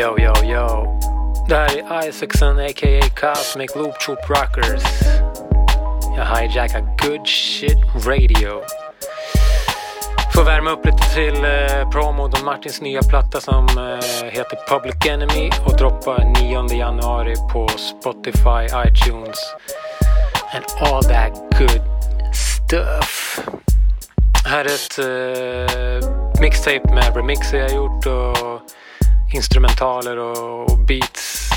Yo, yo, yo. Det här är Isaacson a.k.a. Cosmic Loop Troop Rockers. Jag hijackar good shit radio. Får värma upp lite till eh, promo Don Martins nya platta som eh, heter Public Enemy och droppar 9 januari på Spotify, iTunes and all that good stuff. Här är ett eh, mixtape med remixer jag gjort och instrumentaler och, och beats.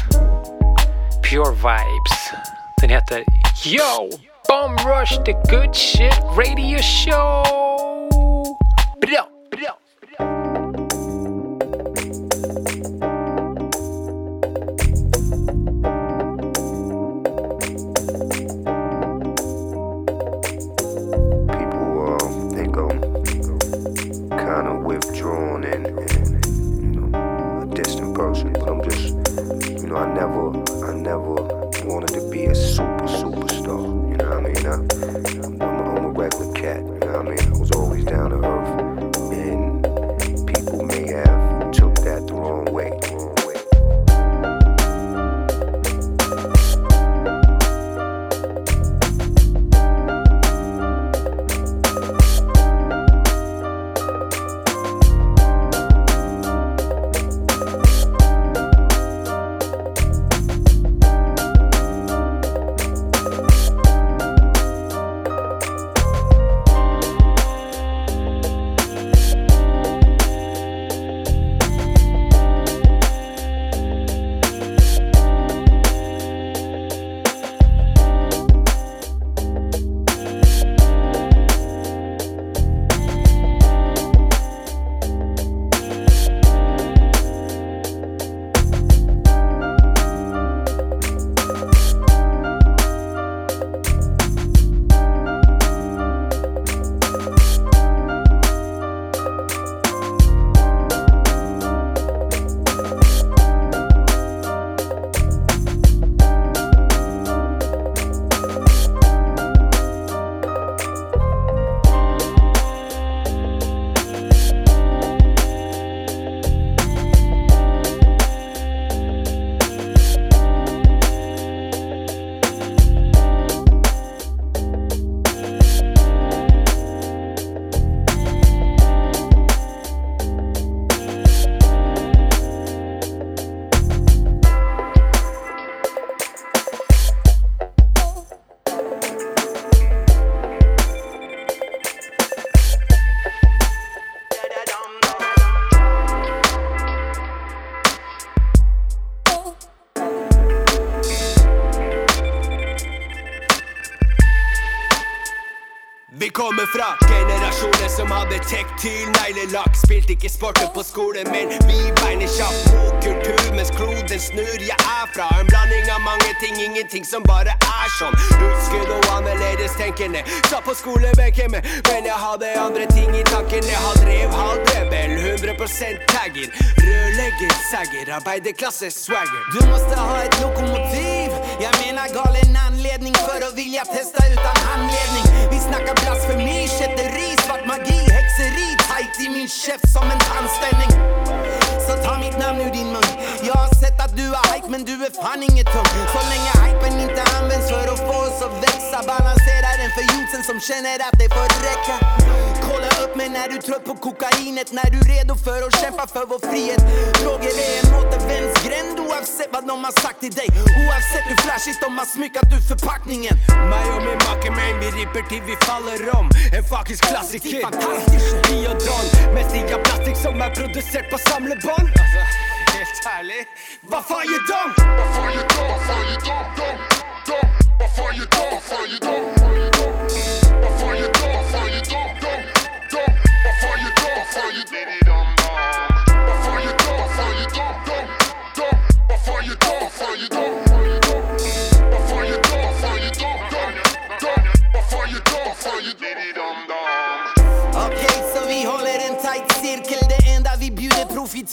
Pure vibes. Den heter Yo! Bomb Rush the good shit radio show! Bra, bra, bra. Som hadde tektyl, neglelakk. Spilte ikke sporten på skolen, men vi beiner kjapt mot kultur mens kloden snur. Jeg er fra en blanding av mange ting, ingenting som bare er sånn. Husker og annerledes tenkende. Satt på skolebenken, med, men jeg hadde andre ting i tankene. Han drev halv rebell, 100% tagger. Rørlegger, sagger, arbeiderklasse, swagger. Du måste ha ett lokomotiv Jag menar galen anledning för att vilja testa utan handledning Vi snackar blasfemi, kätteri, magi, häxeri Tight i min käft som en tandställning. Så ta mitt namn ur din mun. Jag har sett att du har hype men du är fan inget tung. Så länge hypen inte används för att få oss att växa Balansera den för youthsen som känner att det får räcka. Kolla upp mig när du är trött på kokainet När du är redo för att kämpa för vår frihet. Droger är en återvändsgränd oavsett vad de har sagt till dig. Oavsett hur flashigt de har smyckat ur förpackningen. Meg og min make, man, vi ripper til vi faller om. En faktisk klassiker. Biodron, med stia plastikk som er produsert på samlebånd. fun? Helt ærlig, hva faen gjør dum? Hva faen gjør dum? Hva faen gjør dum? Dum, dum. Hva faen gjør dum? Hva faen gjør dum? Hva faen gjør dum?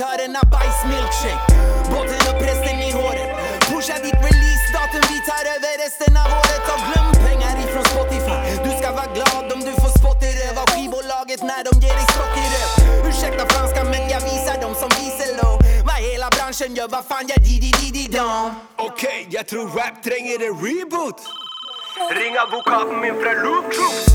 Bjuder bajsmilkshake bajs Båten upp, resten i håret. Pusha ditt releasedatum, vi tar över resten av året. Och glöm pengar ifrån Spotify. Du ska vara glad om du får spott i röv. Av skivbolaget när de ger dig skott i röv. Ursäkta franska men jag visar dem som visar low Vad hela branschen gör vad fan jag di di di di dam Okej, jag tror rap tränger en reboot. Ring advokaten min fra Loop Troop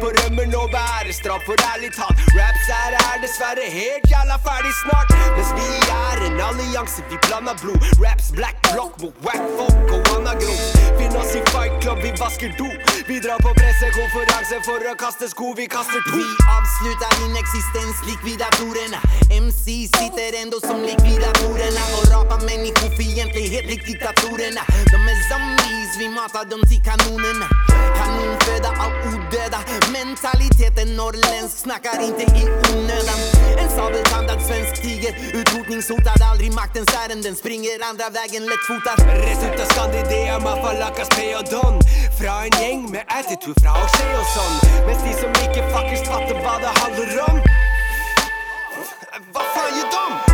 på rømmen og bærer straff for ærlig talt Raps her er dessverre helt jævla ferdig snart. Mens vi er en allianse, vi blander blod. Raps black block mot wack folk og anagros Finn oss i fight club, vi vasker do Bidrar på pressekonferanse for å kaste sko, vi kaster to Vi avslutar din existens likvidatorerna MC sitter ändå som likvidatorerna och rapar människofientlighet lik diktatorerna De är zombies, vi matar dem till kanonerna. Kanonföda av odöda. Mentaliteten norrländsk, snackar inte i onödan. En sabeltandad svensk tiger Utrotningshotad, aldrig maktens ärenden. Springer andra vägen lättfotad Rett ut av Skandidea, Mafalakas, P och Don Fra en gäng med attitude fra sig och sån. Men de som icke fuckers fattar vad det handlar om Vad fan gör de?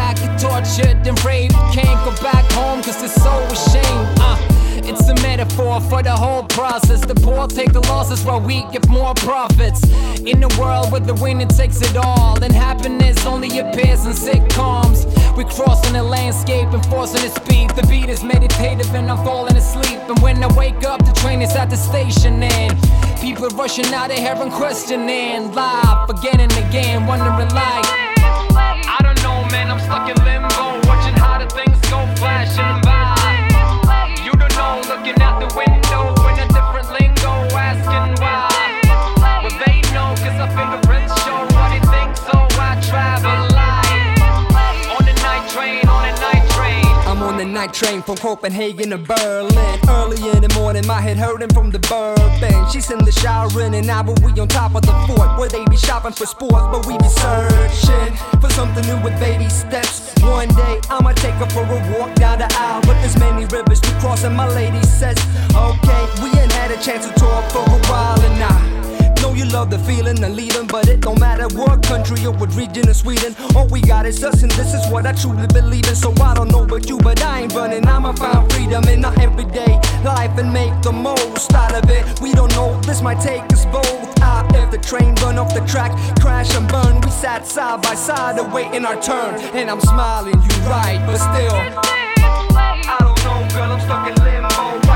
The tortured and raped. Can't go back home cause it's so ashamed. Uh, it's a metaphor for the whole process. The poor take the losses while we get more profits. In a world where the winner takes it all, and happiness only appears in sitcoms. We're crossing the landscape and forcing the speed. The beat is meditative and I'm falling asleep. And when I wake up, the train is at the station and people rushing out of here and questioning. Live again and again, wondering like, I don't man, I'm stuck in limbo, watching how the things go flashing night train from Copenhagen to Berlin. Early in the morning, my head hurting from the bourbon. She's in the shower and now we on top of the fort where they be shopping for sports, but we be searching for something new with baby steps. One day I'ma take her for a walk down the aisle, but there's many rivers to cross, and my lady says, Okay, we ain't had a chance to talk for a while, and I know you love the feeling and leaving, but it don't matter what country or what region of Sweden. All we got is us, and this is what I truly believe in. So I don't know about you, but I ain't running. I'ma find freedom in our everyday life and make the most out of it. We don't know, this might take us both out. If the train run off the track, crash and burn, we sat side by side awaiting our turn. And I'm smiling, you right, but still. I don't know, girl, I'm stuck in limbo,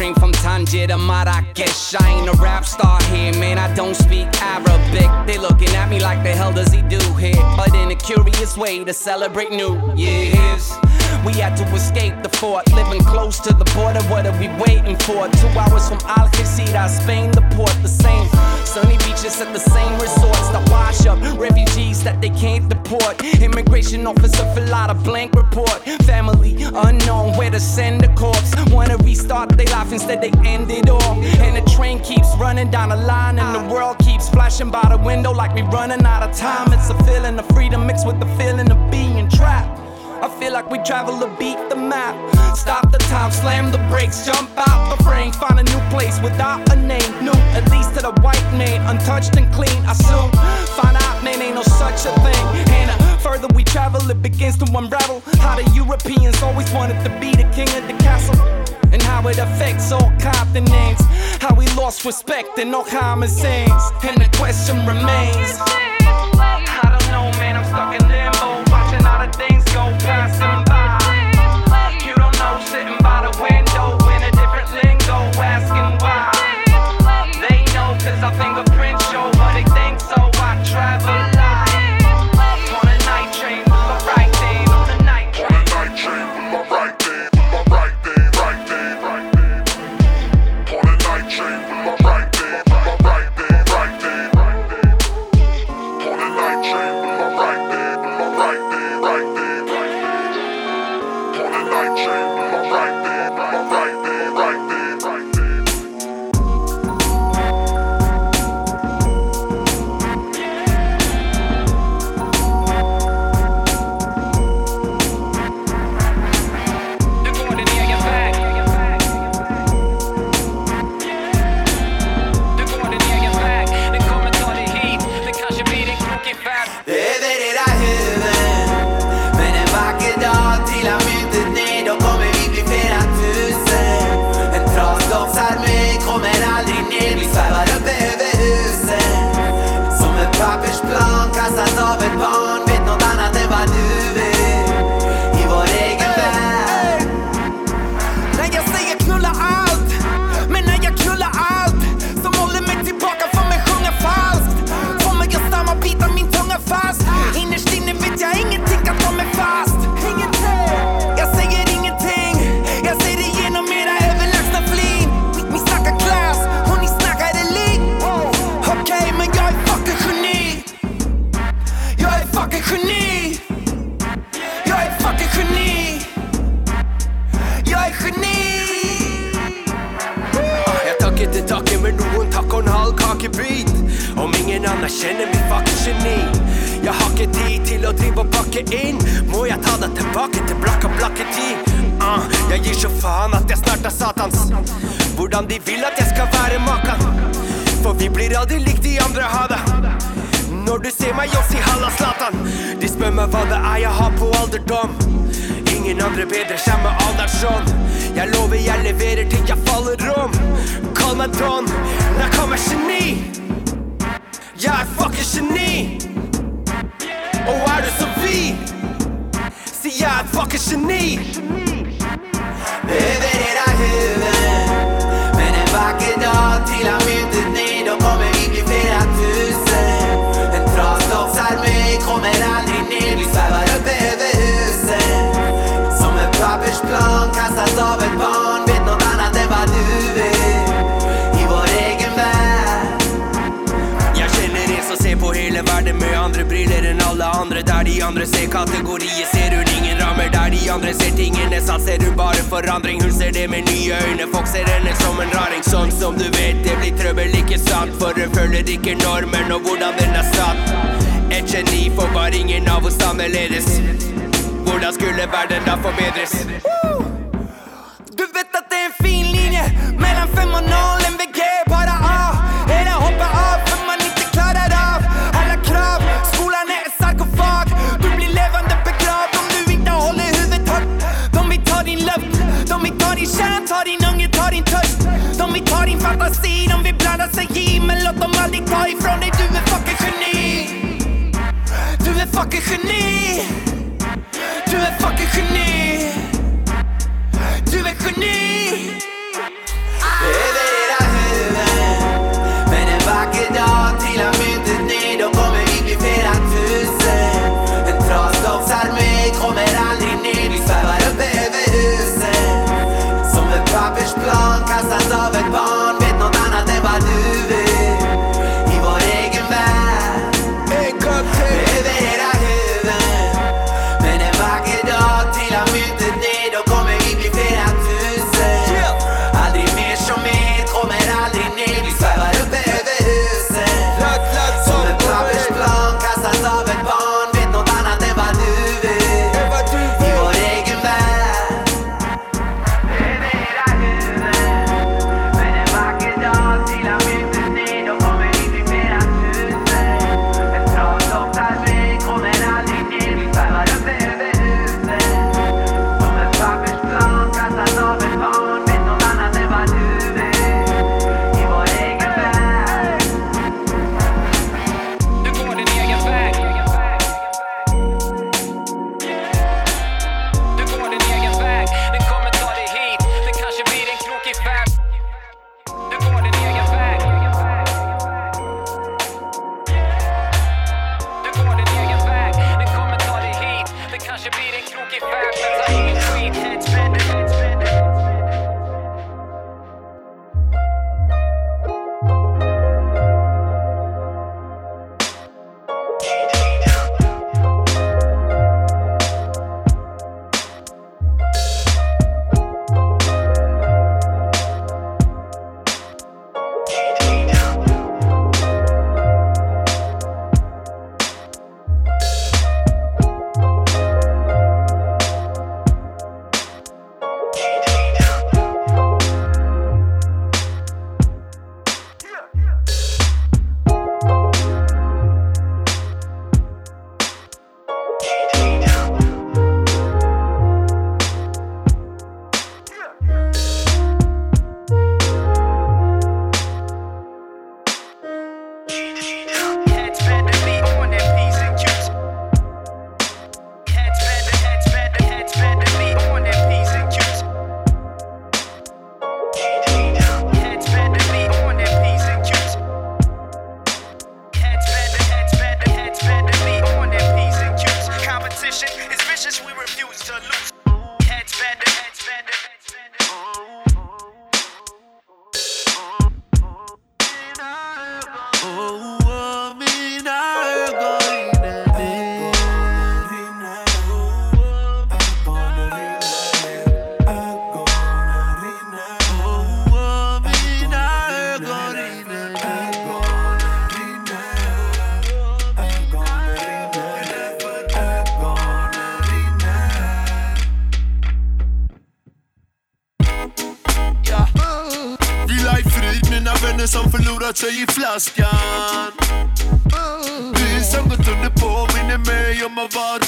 from Tangier to Marrakesh. I ain't a rap star here, man. I don't speak Arabic. They looking at me like the hell does he do here? But in a curious way to celebrate New Year's. We had to escape the fort, living close to the border. What are we waiting for? Two hours from Algeciras, Spain, the port, the same sunny beaches at the same resorts that wash up refugees that they can't deport. Immigration officer fill out a blank report. Family unknown where to send the corpse. Wanna restart their life, instead they end it all. And the train keeps running down the line, and the world keeps flashing by the window like we running out of time. It's a feeling of freedom mixed with the feeling of being trapped. I feel like we travel to beat the map. Stop the time, slam the brakes, jump out the frame, find a new place without a name. New, at least to the white man, untouched and clean. I soon find out, man, ain't no such a thing. And the further we travel, it begins to unravel. How the Europeans always wanted to be the king of the castle. And how it affects all continents. How we lost respect and no common sense. And the question remains. go past them. Jag det har på ålderdom, Ingen andre bedre samme med alderen. Jeg lover jeg leverer til jeg faller om. Kall meg Don, men jeg kan geni. Jeg er fucking geni. Og er du som vi, sier jeg er fucking geni. andre ser kategorier, ser hun ingen rammer der de andre ser tingene satt, ser hun bare forandring. Hun ser det med nye øyne, folk ser henne som en raring. Sånn som du vet, det blir trøbbel, ikke sant? For hun følger ikke normen og hvordan den er satt. Et geni, får var ingen av oss annerledes. Hvordan skulle verden da forbedres? Woo! fantasin. Om vi blandar sig i Men låt dem aldrig ta ifrån dig, du är fucking geni. Du är fucking geni.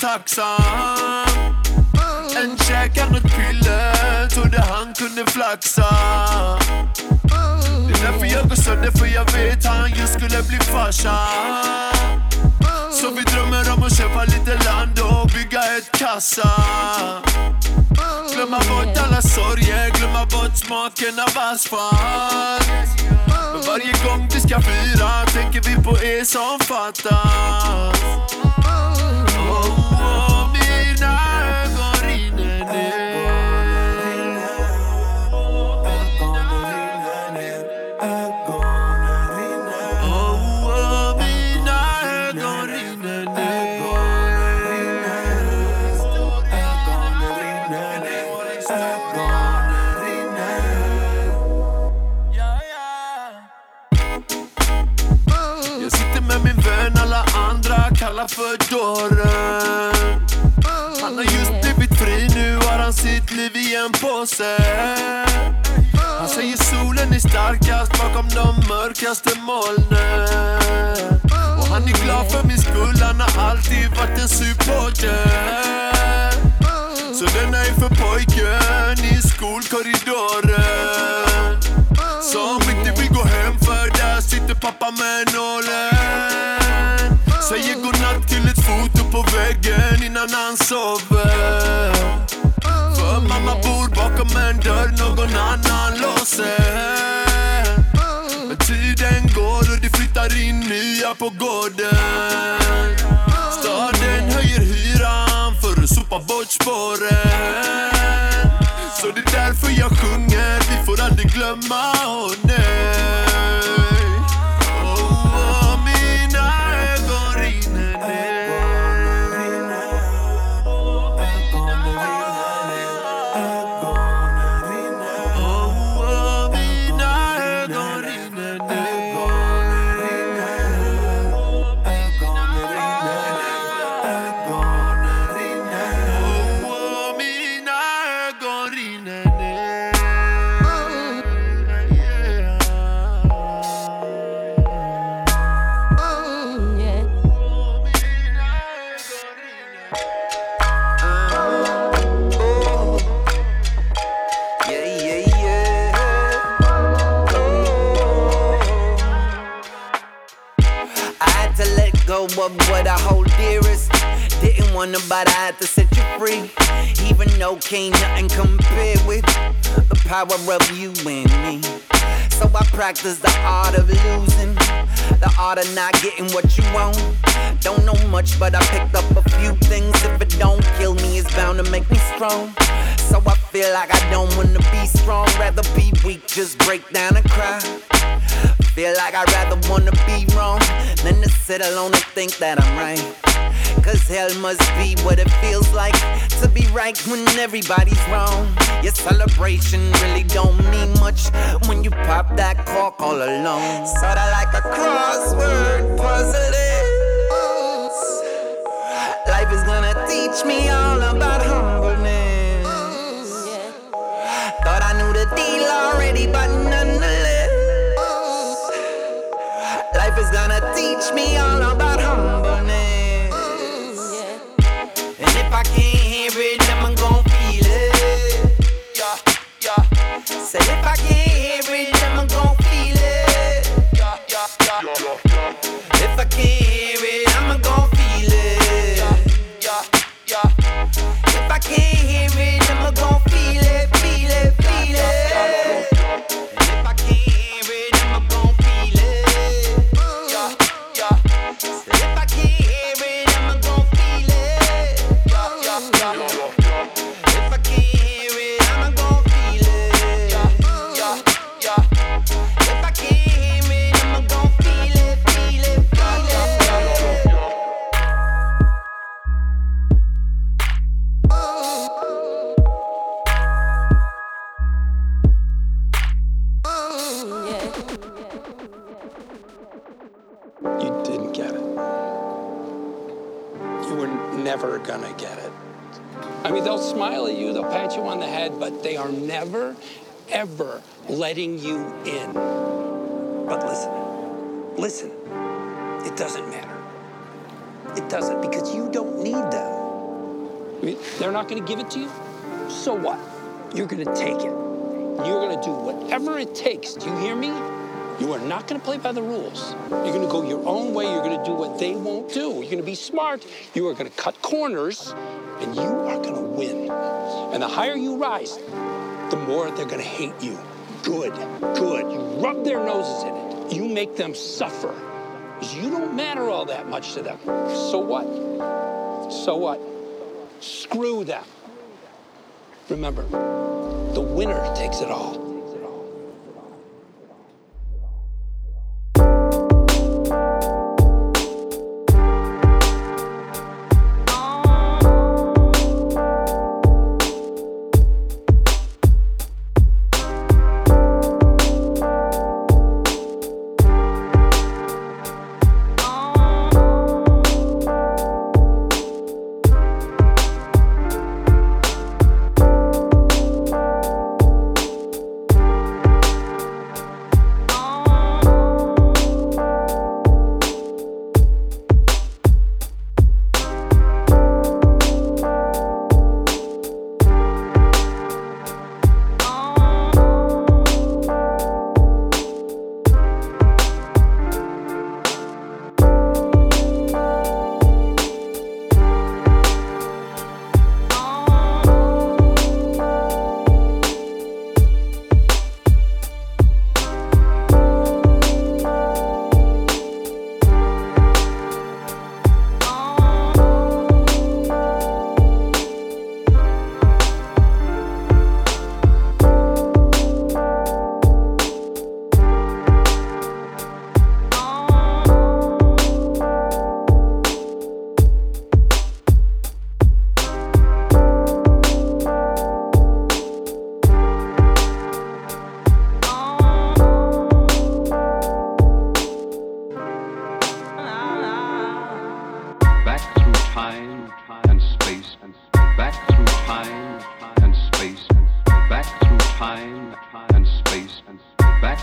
tacksam. En käk han piller, trodde han kunde flaxa. Det är därför jag går sönder, för jag vet han just skulle bli farsa. Så vi drömmer om att köpa lite land och bygga ett kassa. Glömma bort alla sorger, glömma bort smaken av asfalt. Men varje gång vi ska fira tänker vi på er som fattas. Korridoren Han har just blivit fri, nu har han sitt liv i en påse. Han säger solen är starkast bakom de mörkaste molnen. Och han är glad för min skull, han har alltid varit en supporter. Så denna är för pojken i skolkorridoren. Som inte vill gå hem för där sitter pappa med nålen. Säger godnatt väggen innan han sover. För mamma bor bakom en dörr någon annan låser. Men tiden går och det flyttar in nya på gården. Staden höjer hyran för att sopa bort spåren. Så det är därför jag sjunger, vi får aldrig glömma, honom of what I hold dearest. Didn't want to, nobody, I had to set you free. Even though can't nothing compare with the power of you and me. So I practice the art of losing, the art of not getting what you want. Don't know much, but I picked up a few things. If it don't kill me, it's bound to make me strong. So I feel like I don't wanna be strong, rather be weak, just break down and cry. Feel like I'd rather wanna be wrong than to sit alone and think that I'm right. Cause hell must be what it feels like to be right when everybody's wrong. Your celebration really don't mean much when you pop that cork all alone. Sorta like a crossword puzzle. is. Life is gonna teach me all about humbleness. Thought I knew the deal already, but nonetheless, life is gonna teach me all about humbleness. You didn't get it. You were never gonna get it. I mean, they'll smile at you, they'll pat you on the head, but they are never, ever letting you in. But listen, listen, it doesn't matter. It doesn't because you don't need them. I mean, they're not gonna give it to you. So what? You're gonna take it. You're gonna do whatever it takes. Do you hear me? You are not going to play by the rules. You're going to go your own way. You're going to do what they won't do. You're going to be smart. You are going to cut corners, and you are going to win. And the higher you rise, the more they're going to hate you. Good, good. You rub their noses in it. You make them suffer. You don't matter all that much to them. So what? So what? Screw them. Remember, the winner takes it all.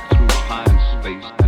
through time and space.